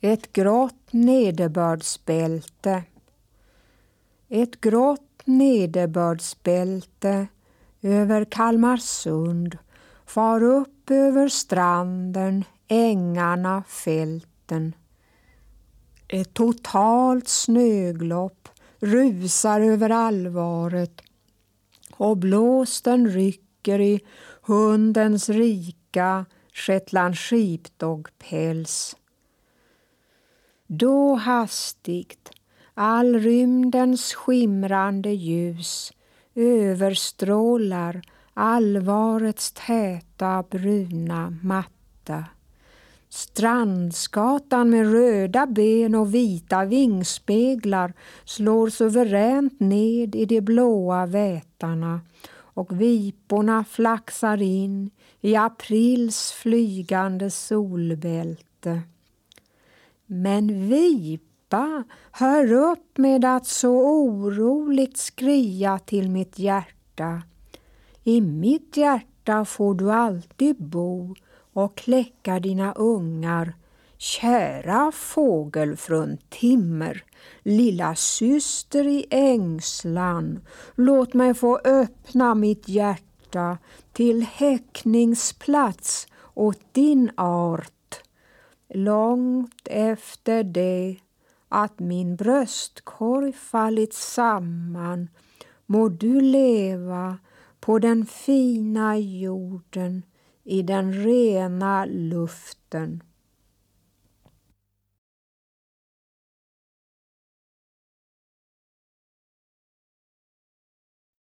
Ett grått nederbördsbälte. Ett grått nederbördsbälte över Kalmarsund far upp över stranden, ängarna, fälten. Ett totalt snöglopp rusar över allvaret och blåsten rycker i hundens rika Shetland sheepdog-päls. Då hastigt all rymdens skimrande ljus överstrålar allvarets täta bruna matta. Strandskatan med röda ben och vita vingspeglar slår suveränt ned i de blåa vätarna och viporna flaxar in i aprils flygande solbälte. Men vipa, hör upp med att så oroligt skria till mitt hjärta. I mitt hjärta får du alltid bo och kläcka dina ungar. Kära fågelfrun Timmer, lilla syster i ängslan, låt mig få öppna mitt hjärta till häckningsplats åt din art. Långt efter det att min bröstkorg fallit samman må du leva på den fina jorden i den rena luften.